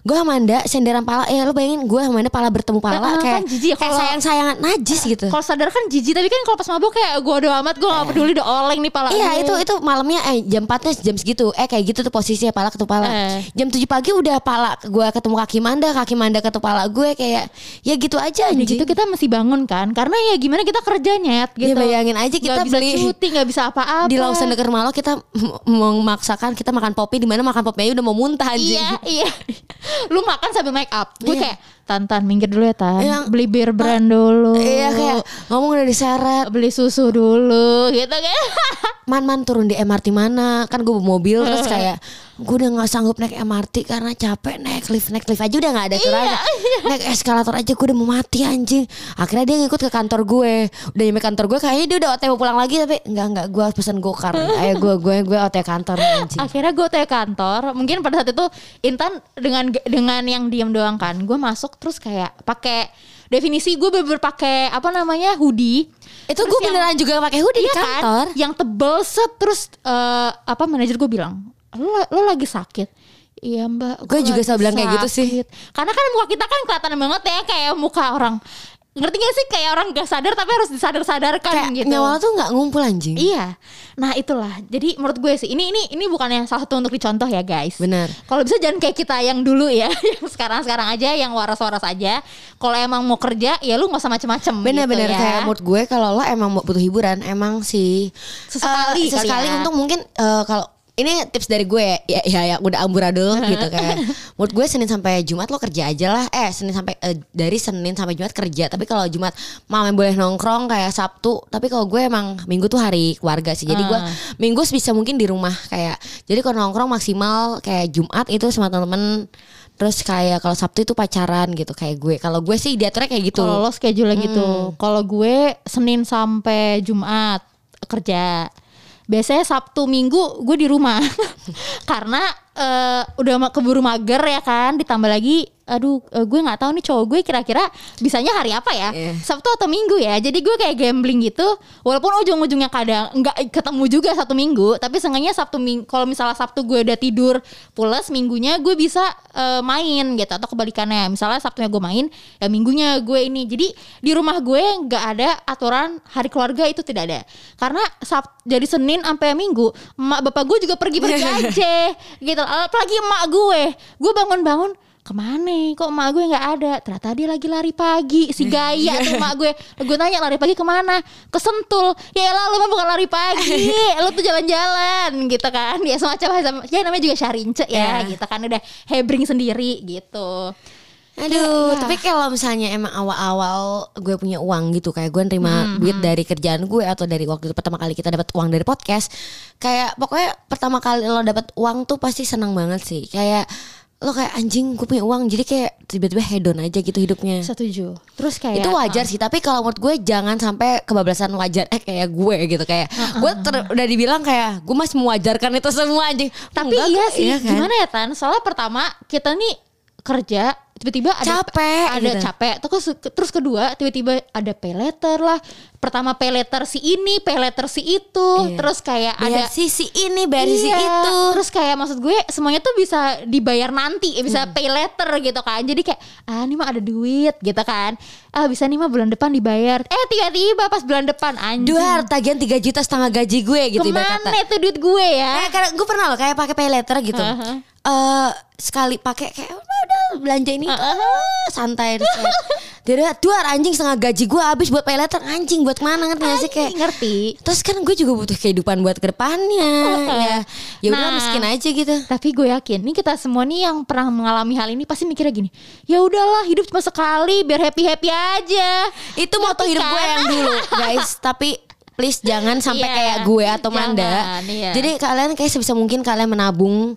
gue sama Manda senderan pala. Ya lo bayangin gue sama Manda pala bertemu pala Heeh, kayak kan jijik ya kayak sayang-sayangan najis gitu. Kalau sadar kan jijik tapi kan kalau pas mabuk kayak gue udah amat gue gak peduli udah oleng nih pala. Iya itu itu malamnya eh jam 4 jam segitu. Eh kayak gitu tuh posisinya pala ketemu pala. Eh. jam 7 pagi udah pala gue ketemu kaki manda kaki manda ketemu pala gue kayak ya gitu aja anjing. gitu kita mesti bangun kan Karena ya gimana kita kerja nyet Ya, gitu. bayangin aja kita Gak bisa beli cuti gak bisa apa-apa. di Lawson dekat rumah lo kita memaksakan kita makan popi di mana makan popi aja udah mau muntah anjing. Iya iya. Lu makan sambil make up Gue Iya. kayak Tantan minggir dulu ya Tan. Yang- Beli bir brand dulu. Iya kayak ngomong udah diseret Beli susu dulu Gitu kan. Man man turun di MRT mana? Kan gue mobil terus kayak gue udah nggak sanggup naik MRT karena capek naik lift naik lift aja udah nggak ada curahnya naik eskalator aja gue udah mau mati anjing. Akhirnya dia ngikut ke kantor gue. Udah nyampe kantor gue kayaknya dia udah OTW pulang lagi tapi nggak nggak. Gue pesan gokar ayo gue gue gue OTW kantor anjing. Akhirnya gue tanya kantor, mungkin pada saat itu Intan dengan dengan yang diam doang kan, gue masuk terus kayak pakai definisi gue bener pakai apa namanya hoodie. itu gue yang- beneran juga pakai hoodie di Iya kan? kantor. Yang tebel set terus eh, apa manajer gue bilang, lo, lo lagi sakit. Iya mbak. Gue juga selalu bilang kayak gitu sih. sakit." Karena kan muka kita kan kelihatan banget ya kayak muka orang. Ngerti gak sih kayak orang gak sadar tapi harus disadar-sadarkan kayak gitu. nyawa tuh nggak ngumpul anjing Iya. Nah, itulah. Jadi menurut gue sih ini ini ini bukannya salah satu untuk dicontoh ya, guys. Benar. Kalau bisa jangan kayak kita yang dulu ya, yang sekarang-sekarang aja yang waras-waras aja. Kalau emang mau kerja ya lu nggak usah macem-macem Bener-bener gitu ya. kayak menurut gue kalau lo emang mau butuh hiburan emang sih Sesekali kali sesekali ya. untuk mungkin eh, kalau ini tips dari gue ya. Ya, ya udah amburadul gitu kayak menurut gue Senin sampai Jumat lo kerja aja lah. Eh Senin sampai eh, dari Senin sampai Jumat kerja. Tapi kalau Jumat malam boleh nongkrong kayak Sabtu. Tapi kalau gue emang Minggu tuh hari keluarga sih. Jadi gue Ah. Minggu bisa mungkin di rumah kayak jadi kalau nongkrong maksimal kayak Jumat itu sama temen-temen. Terus kayak kalau Sabtu itu pacaran gitu kayak gue. Kalau gue sih diaturnya kayak gitu. Kalau lo schedule gitu. Kalau gue Senin sampai Jumat kerja. Biasanya Sabtu Minggu gue di rumah. Karena eh, udah keburu mager ya kan, ditambah lagi aduh eh, gue nggak tahu nih cowok gue kira-kira bisanya hari apa ya? Iya. Sabtu atau Minggu ya. Jadi gue kayak gambling gitu. Walaupun ujung-ujungnya kadang nggak ketemu juga satu Minggu, tapi seenggaknya Sabtu Minggu kalau misalnya Sabtu gue udah tidur pulas Minggunya gue bisa eh, main gitu atau kebalikannya. Misalnya Sabtunya gue main, ya Minggunya gue ini. Jadi di rumah gue nggak ada aturan hari keluarga itu tidak ada. Karena Sab jadi Senin sampai Minggu, emak bapak gue juga pergi-pergi aja gitu. Apalagi emak gue, gue bangun-bangun ke mana? Kok emak gue nggak ada? Ternyata dia lagi lari pagi si gaya tuh emak gue. Gue tanya lari pagi ke mana? Ke Sentul ya lah lu mah bukan lari pagi. Lu tuh jalan-jalan gitu kan. Ya semacam ya namanya juga syarince ya Ya. gitu kan. Udah hebring sendiri gitu Aduh, Ya. tapi kalau misalnya emang awal-awal gue punya uang gitu kayak gue nerima duit dari kerjaan gue atau dari waktu itu pertama kali kita dapat uang dari podcast, kayak pokoknya pertama kali lo dapat uang tuh pasti senang banget sih. Kayak lo kayak anjing gue punya uang. Jadi kayak tiba-tiba hedon aja gitu hidupnya. setuju. Terus kayak itu wajar sih tapi kalau menurut gue jangan sampai kebablasan wajar eh kayak gue gitu. Kayak gue ter- udah dibilang kayak gue masih mewajarkan itu semua anjing. Tapi Enggak iya sih kan? gimana ya Tan? Soalnya pertama kita nih kerja tiba-tiba ada Capek ada gitu. capek terus terus kedua tiba-tiba ada pay letter lah pertama pay letter si ini pay letter si itu Iya. terus kayak bayar ada sisi ini bayar sisi Iya, itu Terus kayak maksud gue semuanya tuh bisa dibayar nanti, ya Hmm. bisa pay letter gitu kan. Jadi kayak ah ini mah ada duit gitu kan. Ah bisa nih mah bulan depan dibayar. Eh tiba-tiba pas bulan depan anjing. Duar tagihan 3 juta setengah gaji gue gitu ibarat kata. Ke mana itu duit gue ya? Eh, karena gue pernah loh kayak pakai pay letter gitu. Eh Aha. sekali pakai kayak udah, belanja ini ah, santai terus dia duar anjing setengah gaji gue habis buat pay letter anjing buat mana ngerti gak sih kayak Anjing, ngerti. Terus kan gue juga butuh kehidupan buat ke depannya ya. Ya udah Nah. miskin aja gitu. Tapi gue yakin nih kita semua nih yang pernah mengalami hal ini pasti mikirnya gini. Ya udahlah hidup cuma sekali biar happy happy aja. Itu moto hidup gue kan? yang dulu, guys. Tapi please jangan sampai Iya, kayak gue atau Manda. jangan, iya. Jadi kalian kayak sebisa mungkin kalian menabung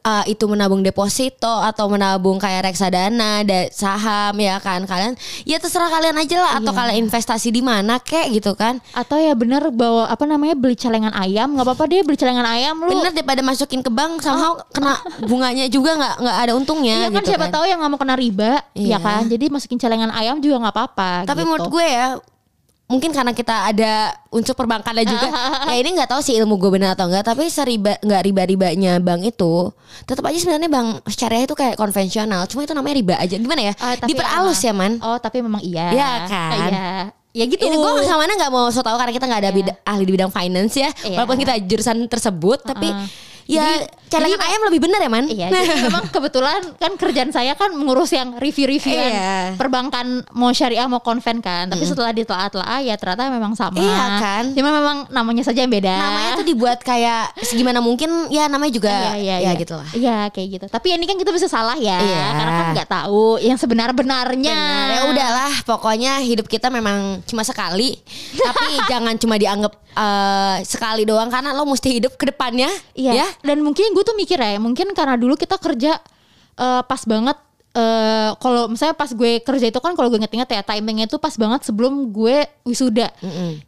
uh, itu menabung deposito atau menabung kayak reksadana, da- saham ya kan. Kalian ya terserah kalian aja lah atau Iya. kalian investasi di mana kek gitu kan. Atau ya bener bawa apa namanya beli celengan ayam nggak apa-apa deh beli celengan ayam lu. Bener daripada masukin ke bank somehow kena bunganya juga nggak nggak ada untungnya Iya kan gitu siapa kan. tahu yang nggak mau kena riba, Iya. ya kan. Jadi masukin celengan ayam juga nggak apa-apa. Tapi gitu. menurut gue ya mungkin karena kita ada unsur perbankannya juga ya ini nggak tahu sih ilmu gue benar atau enggak tapi seriba nggak riba ribanya bank itu tetap aja sebenarnya bank syariah itu kayak konvensional cuma itu namanya riba aja gimana ya tapi diperalus ya man Oh tapi memang iya. Iya kan? Iya. Ya gitu. ini gue sama mana nggak mau so tau karena kita nggak ada Iya. bida- ahli di bidang finance ya Iya. walaupun kita jurusan tersebut tapi ya Jadi- celengan ayam lebih benar ya man Iya, jadi memang kebetulan kan kerjaan saya kan mengurus yang review-reviewan Iya. perbankan mau syariah mau konven kan. Tapi setelah ditelaah-telaah ya ternyata memang sama. Iya kan? Cuma memang namanya saja yang beda. namanya tuh dibuat kayak segimana mungkin ya namanya juga Iya, iya, ya iya. gitu lah Iya kayak gitu. Tapi ini kan kita bisa salah ya, Iya. karena kan nggak tahu yang sebenar-benarnya. Benar, ya udahlah pokoknya hidup kita memang cuma sekali tapi jangan cuma dianggap eh, sekali doang karena lo mesti hidup ke depannya Iya. ya Dan mungkin gue tuh mikir ya, mungkin karena dulu kita kerja eh, pas banget. eh kalau misalnya pas gue kerja itu kan kalau gue inget-inget ya timingnya itu pas banget sebelum gue wisuda.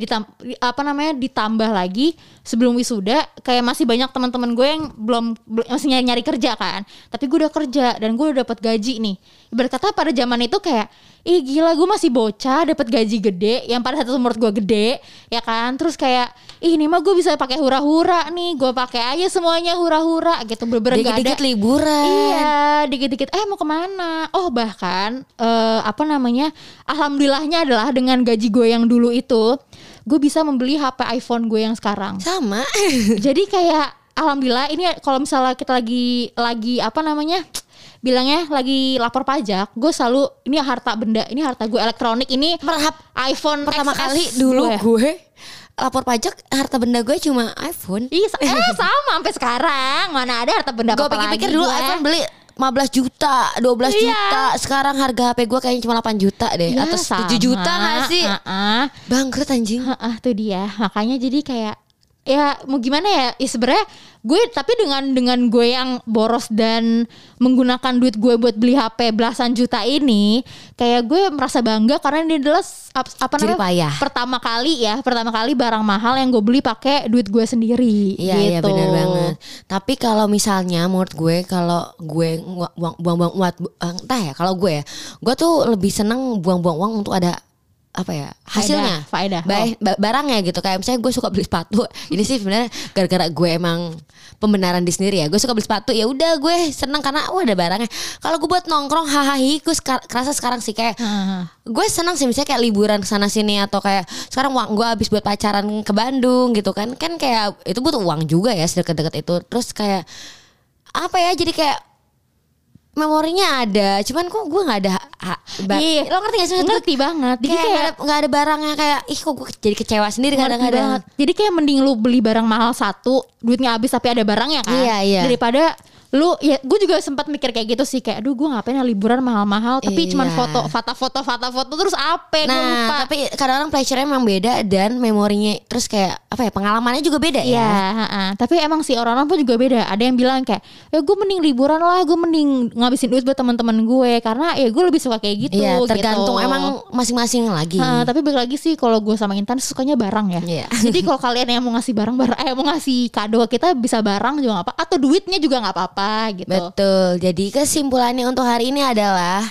Ditam- apa namanya ditambah lagi sebelum wisuda kayak masih banyak teman-teman gue yang belum, belum- masih nyari, nyari kerja kan. Tapi gue udah kerja dan gue udah dapat gaji nih. Ibarat kata pada zaman itu kayak ih gila gue masih bocah dapat gaji gede yang pada satu menurut gue gede ya kan. Terus kayak ih ini mah gue bisa pakai hura-hura nih, gue pakai aja semuanya hura-hura gitu bener-bener gak ada. dikit-dikit liburan Iya, dikit-dikit. Eh mau ke mana? Oh bahkan eh, apa namanya? Alhamdulillahnya adalah dengan gaji gue yang dulu itu, gue bisa membeli HP iPhone gue yang sekarang. sama Jadi kayak alhamdulillah ini kalau misalnya kita lagi lagi apa namanya? Bilangnya lagi lapor pajak, gue selalu ini harta benda, ini harta gue elektronik, ini Perhap iPhone pertama XS kali dulu gue. gue lapor pajak harta benda gue cuma iPhone. Iya, eh, sama sampai sekarang. Mana ada harta benda Gue pikir-pikir dulu iPhone beli 15 juta, 12 Iya. juta. Sekarang harga HP gue kayaknya cuma 8 juta deh. Ya, sama. 7 juta gak sih? Heeh. Bangkrut anjing. Heeh, tuh dia. Makanya jadi kayak ya mau gimana ya? Ya sebenarnya gue tapi dengan dengan gue yang boros dan menggunakan duit gue buat beli HP belasan juta ini, kayak gue merasa bangga karena ini adalah apa namanya? payah. Pertama kali ya, pertama kali barang mahal yang gue beli pakai duit gue sendiri. Iya iya gitu. benar banget. Tapi kalau misalnya menurut gue kalau gue buang-buang uang eh, entah ya kalau gue ya, gue tuh lebih seneng buang-buang uang untuk ada apa ya hasilnya. faedah. Oh. Ba- ba- barangnya gitu. Kayak misalnya gue suka beli sepatu ini sih sebenarnya gara-gara gue emang pembenaran di sendiri ya. Gue suka beli sepatu ya udah gue seneng karena wah ada barangnya. Kalau gue buat nongkrong hahaha gue sekar- kerasa sekarang sih kayak gue senang sih misalnya kayak liburan ke sana sini atau kayak sekarang uang gue habis buat pacaran ke Bandung gitu kan. Kan kayak itu butuh uang juga ya sedekat-dekat itu. Terus kayak apa ya jadi kayak memorinya ada cuman kok gue nggak ada Iya. lo ngerti gak sih? Ngerti banget. Jadi kayak kayak nggak ada, ada barangnya kayak ih kok gue jadi kecewa sendiri kadang-kadang. Jadi kayak mending lu beli barang mahal satu, duitnya habis tapi ada barangnya kan. Iya, iya. Daripada lu ya gue juga sempat mikir kayak gitu sih kayak aduh gue ngapain ya liburan mahal-mahal tapi Iya. cuman foto foto foto foto foto terus apa gue lupa. Nah, tapi kadang-kadang pleasure-nya emang beda dan memorinya terus kayak apa ya pengalamannya juga beda Iya, ya. ha-ha. tapi emang sih orang-orang pun juga beda. Ada yang bilang kayak, ya gue mending liburan lah, gue mending ngabisin duit buat teman-teman gue karena ya gue lebih suka kayak gitu. Iya, tergantung gitu. emang masing-masing lagi. Ha, tapi balik lagi sih kalau gue sama Intan sukanya barang ya. Iya. Jadi kalau kalian yang mau ngasih barang, barang eh mau ngasih kado kita bisa barang juga nggak apa, atau duitnya juga nggak apa-apa gitu. Betul. Jadi kesimpulannya untuk hari ini adalah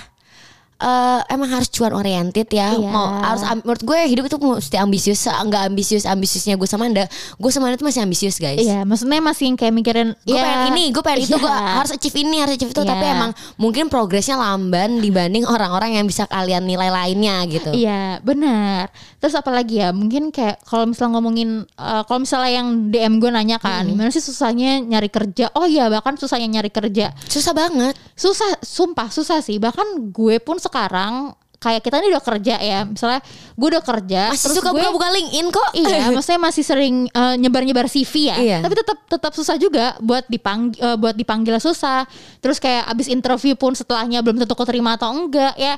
eh emang harus cuan oriented ya. Iya. Mau harus menurut gue hidup itu mesti ambisius. Enggak ambisius ambisiusnya gue sama Anda. Gue sama Anda tuh masih ambisius, guys. Iya, maksudnya masih yang kayak mikirin Gue ya, pengen ini, gue pengen itu, gue iya. harus achieve ini, harus achieve itu. Iya. Tapi emang mungkin progresnya lamban dibanding orang-orang yang bisa kalian nilai lainnya gitu. Iya benar. Terus apa lagi ya? Mungkin kayak kalau misalnya ngomongin eh, kalau misalnya yang DM gue nanya kan, gimana sih susahnya nyari kerja? Oh iya bahkan susahnya nyari kerja. Susah banget. Susah, sumpah susah sih. Bahkan gue pun sekarang kayak kita ini udah kerja ya. Misalnya gue udah kerja, Masih terus suka gue buka-buka LinkedIn kok. Iya, maksudnya masih sering eh, nyebar-nyebar CV ya. Iya. Tapi tetap tetap susah juga buat dipanggil buat dipanggil susah. Terus kayak abis interview pun setelahnya belum tentu keterima atau enggak ya.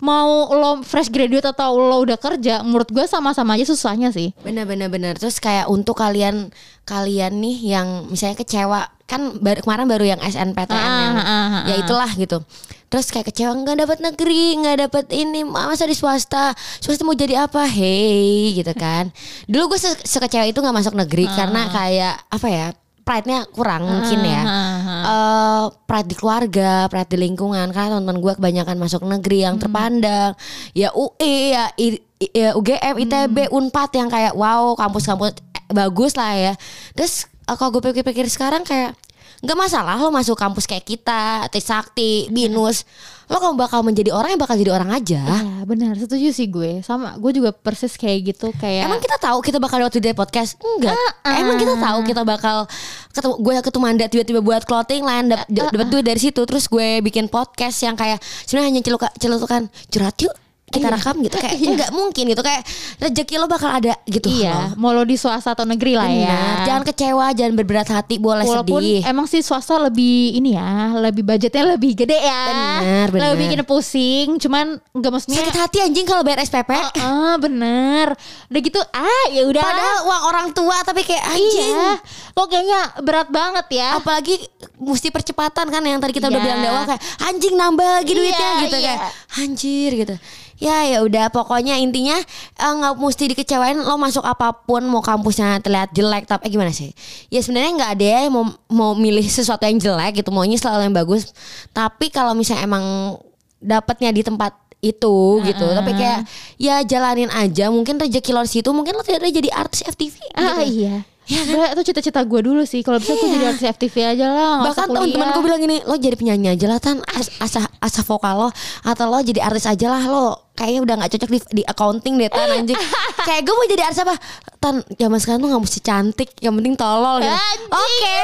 Mau lo fresh graduate atau lo udah kerja, menurut gue sama-sama aja susahnya sih. Bener bener bener. Terus kayak untuk kalian kalian nih yang misalnya kecewa kan baru, kemarin baru yang SNPTN yang Ah, ah, ah, ya ah. itulah gitu. Terus kayak kecewa nggak dapat negeri, nggak dapat ini, masa di swasta, swasta mau jadi apa? Hey gitu kan. Dulu gue se- sekecewa itu nggak masuk negeri karena kayak apa ya? Pride-nya kurang mungkin ya. Ah, ah, ah. eh pride di keluarga, pride di lingkungan karena teman-teman gue kebanyakan masuk negeri yang terpandang. Ya UI, ya, I- I- ya UGM, ITB, Unpad yang kayak wow kampus-kampus eh, bagus lah ya. Terus eh, kalau gue pikir-pikir sekarang kayak nggak masalah lo masuk kampus kayak kita, Trisakti, Binus. Lo kalau bakal menjadi orang yang bakal jadi orang aja. Iya benar, setuju sih gue. Sama, gue juga persis kayak gitu kayak. Emang kita tahu kita bakal lewat di podcast? Enggak. Emang kita tahu kita bakal ketemu gue ketemu Anda tiba-tiba buat clothing line dap- dapat duit dari situ terus gue bikin podcast yang kayak sebenarnya hanya celuka celutukan curhat yuk kita Iya. rekam gitu kayak enggak mungkin gitu kayak rezeki lo bakal ada gitu Iya, loh. mau lo di swasta atau negeri lah ya. Benar. Jangan kecewa, jangan berberat hati, boleh Walaupun sedih. emang sih swasta lebih ini ya, lebih budgetnya lebih gede ya. Bener, bener. Lebih bikin pusing, cuman nggak maksudnya. Sakit hati anjing kalau bayar SPP. Ah bener. Udah gitu, ah ya udah. Padahal uang orang tua tapi kayak anjing. Iya, kok kayaknya berat banget ya. Apalagi mesti percepatan kan yang tadi kita udah Iya. bilang di awal kayak anjing nambah lagi Iya, duitnya gitu iya. kayak anjir gitu. Ya ya udah pokoknya intinya eh, nggak mesti dikecewain lo masuk apa pun mau kampusnya terlihat jelek tapi eh, gimana sih? Ya sebenarnya nggak ada ya yang mau mau milih sesuatu yang jelek gitu maunya selalu yang bagus. Tapi kalau misalnya emang dapatnya di tempat itu gitu tapi kayak ya jalanin aja mungkin rezeki lo situ mungkin lo tidak jadi artis FTV Ah gitu. iya. Ya, itu cita-cita gue dulu sih. Kalau bisa gue Iya. jadi artis FTV aja lah. bahkan teman-teman gue bilang gini lo jadi penyanyi aja lah tan as- asa asa vokal lo atau lo jadi artis aja lah lo kayaknya udah nggak cocok di, di accounting deh tan anjing kayak gue mau jadi artis apa Tan, zaman sekarang tuh gak mesti cantik, yang penting tolol gitu. Oke.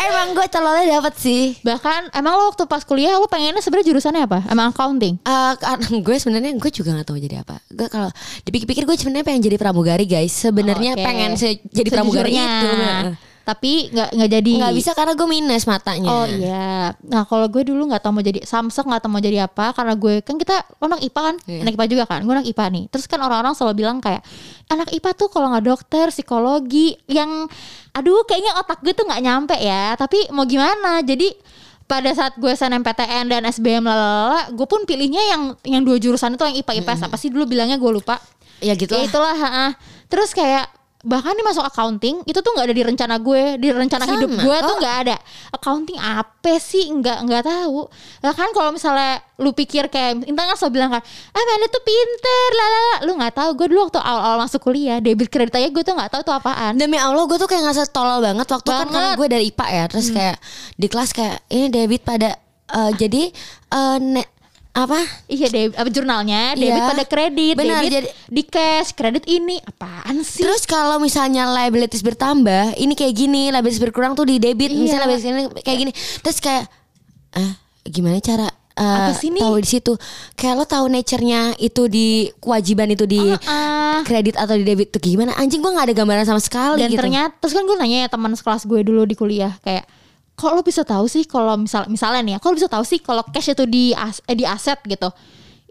Emang gue tololnya dapat sih. Bahkan emang lo waktu pas kuliah lo pengennya sebenarnya jurusannya apa? Emang accounting? Eh, karena gue sebenarnya gue juga gak tahu jadi apa. Gue kalau dipikir-pikir gue sebenarnya pengen jadi pramugari guys. Sebenarnya Oke. pengen se- jadi pramugari Sejujurnya. itu. Tapi nggak nggak jadi. Nggak bisa karena gue minus matanya. Oh iya. Nah kalau gue dulu nggak tahu mau jadi samsek nggak tahu mau jadi apa karena gue kan kita anak IPA kan, Iya. anak IPA juga kan. Gue anak IPA nih. Terus kan orang-orang selalu bilang kayak anak IPA tuh kalau nggak dokter, psikologi, yang aduh kayaknya otak gue tuh nggak nyampe ya. Tapi mau gimana? Jadi pada saat gue SNMPTN dan SBM lalala, gue pun pilihnya yang yang dua jurusan itu yang IPA IPS apa sih dulu bilangnya gue lupa. Ya gitu Ya lah. itulah. ha-ha. Terus kayak bahkan nih masuk accounting itu tuh nggak ada di rencana gue, di rencana Sama. hidup gue tuh Oh. nggak ada. Accounting apa sih? Nggak nggak tahu. Lah kan kalau misalnya lu pikir kayak Intan kan selalu bilang kan, ah mana tuh pinter, lalala. Lu nggak tahu. Gue dulu waktu awal-awal masuk kuliah, debit kredit aja gue tuh nggak tahu tuh apaan. Demi Allah gue tuh kayak ngerasa tolol banget waktu kan Banget. karena gue dari IPA ya terus kayak di kelas kayak ini debit pada eh, jadi eh, ne- apa Iya debit apa jurnalnya debit Iya. pada kredit, Benar, debit jadi- di cash, kredit ini apaan sih? Terus kalau misalnya liabilities bertambah, ini kayak gini, liabilities berkurang tuh di debit, Iya. misalnya liabilities ini kayak gini. Terus kayak eh gimana cara Apa sih nih? tahu di situ? Kayak lo tahu nature-nya itu di kewajiban itu di Ah. kredit atau di debit tuh gimana? Anjing gua nggak ada gambaran sama sekali dan gitu. ternyata terus kan gue nanya ya teman sekelas gue dulu di kuliah kayak kok lo bisa tahu sih kalau misal misalnya nih ya kok lo bisa tahu sih kalau cash itu di as, eh, di aset gitu?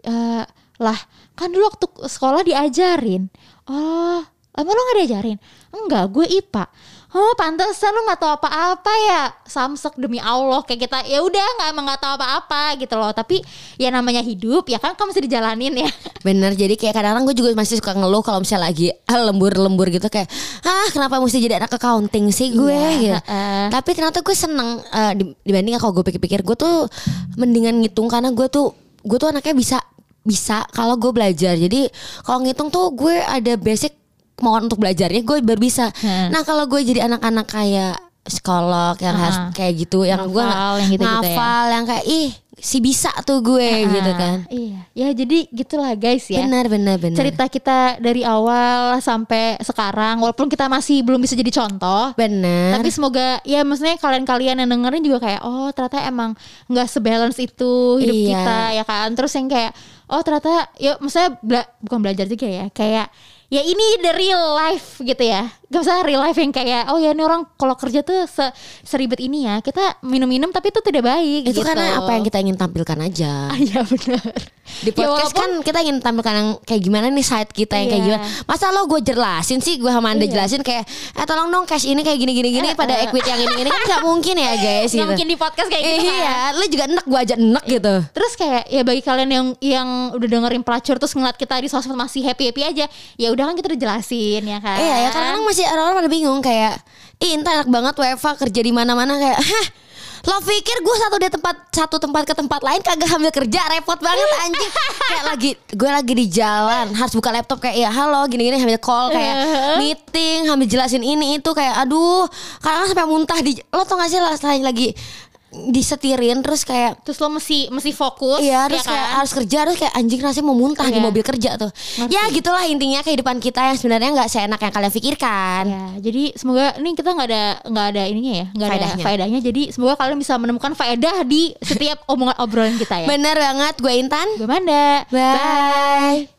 Eh, lah kan dulu waktu sekolah diajarin. Oh emang lo nggak diajarin? Enggak gue ipa oh pantesan lo nggak tahu apa-apa ya samsek demi allah kayak kita ya udah nggak emang nggak tahu apa-apa gitu loh tapi ya namanya hidup ya kan kamu mesti dijalanin ya Bener jadi kayak kadang-kadang gue juga masih suka ngeluh kalau misalnya lagi ah, lembur-lembur gitu kayak ah kenapa mesti jadi anak accounting sih gue Iya, gitu. heeh. Tapi ternyata gue seneng eh, di- dibanding kalau gue pikir-pikir gue tuh mendingan ngitung karena gue tuh gue tuh anaknya bisa bisa kalau gue belajar. Jadi kalau ngitung tuh gue ada basic kemauan untuk belajarnya gue baru bisa. Hmm. Nah kalau gue jadi anak-anak kayak psikolog yang Ah. harus kayak gitu yang gue Ngafal, yang ya. ngafal yang kayak ih si bisa tuh gue gitu Ah, kan. iya ya jadi gitulah guys ya Benar benar benar. cerita kita dari awal sampai sekarang walaupun kita masih belum bisa jadi contoh Bener. tapi semoga ya maksudnya kalian-kalian yang dengerin juga kayak oh ternyata emang nggak sebalance itu hidup Iya. kita ya kan terus yang kayak oh ternyata ya maksudnya bela- bukan belajar juga ya kayak ya ini the real life gitu ya gak usah real life yang kayak oh ya ini orang kalau kerja tuh se seribet ini ya kita minum-minum tapi itu tidak baik itu gitu. karena apa yang kita ingin tampilkan aja. Ah, Iya benar. Di podcast kan kita ingin tampilkan yang kayak gimana nih side kita yang kayak Iya. gimana. Masa lo gue jelasin sih gue sama anda Iya. jelasin kayak eh tolong dong cash ini kayak gini gini gini Eh, pada eh. equity yang ini ini kan nggak mungkin ya guys gitu. mungkin di podcast kayak gitu kan. Iya, lo juga enek gue aja enek gitu. Terus kayak ya bagi kalian yang yang udah dengerin pelacur terus ngeliat kita di sosmed masih happy happy aja, ya udah kan kita udah jelasin ya kan. Iya ya karena masih orang-orang pada bingung kayak Ih Intan enak banget WFA kerja di mana-mana kayak Hah Lo pikir gue satu di tempat satu tempat ke tempat lain kagak ambil kerja? Repot banget anjing. Kayak lagi gue lagi di jalan harus buka laptop kayak ya halo gini-gini ambil call kayak meeting ambil jelasin ini itu kayak aduh kadang sampai muntah di lo tau gak sih lah lagi disetirin terus kayak terus lo mesti mesti fokus Iya, ya terus kayak kan? harus kerja, terus kayak anjing rasanya mau muntah di Iya. mobil kerja tuh. Ngerti. Ya gitulah intinya kehidupan kita yang sebenarnya nggak seenak yang kalian pikirkan. Ya, jadi semoga ini kita nggak ada nggak ada ininya ya, nggak ada Faedahnya. Jadi semoga kalian bisa menemukan faedah di setiap omongan obrolan kita ya. Bener banget, gue Intan. Gue Manda. Bye.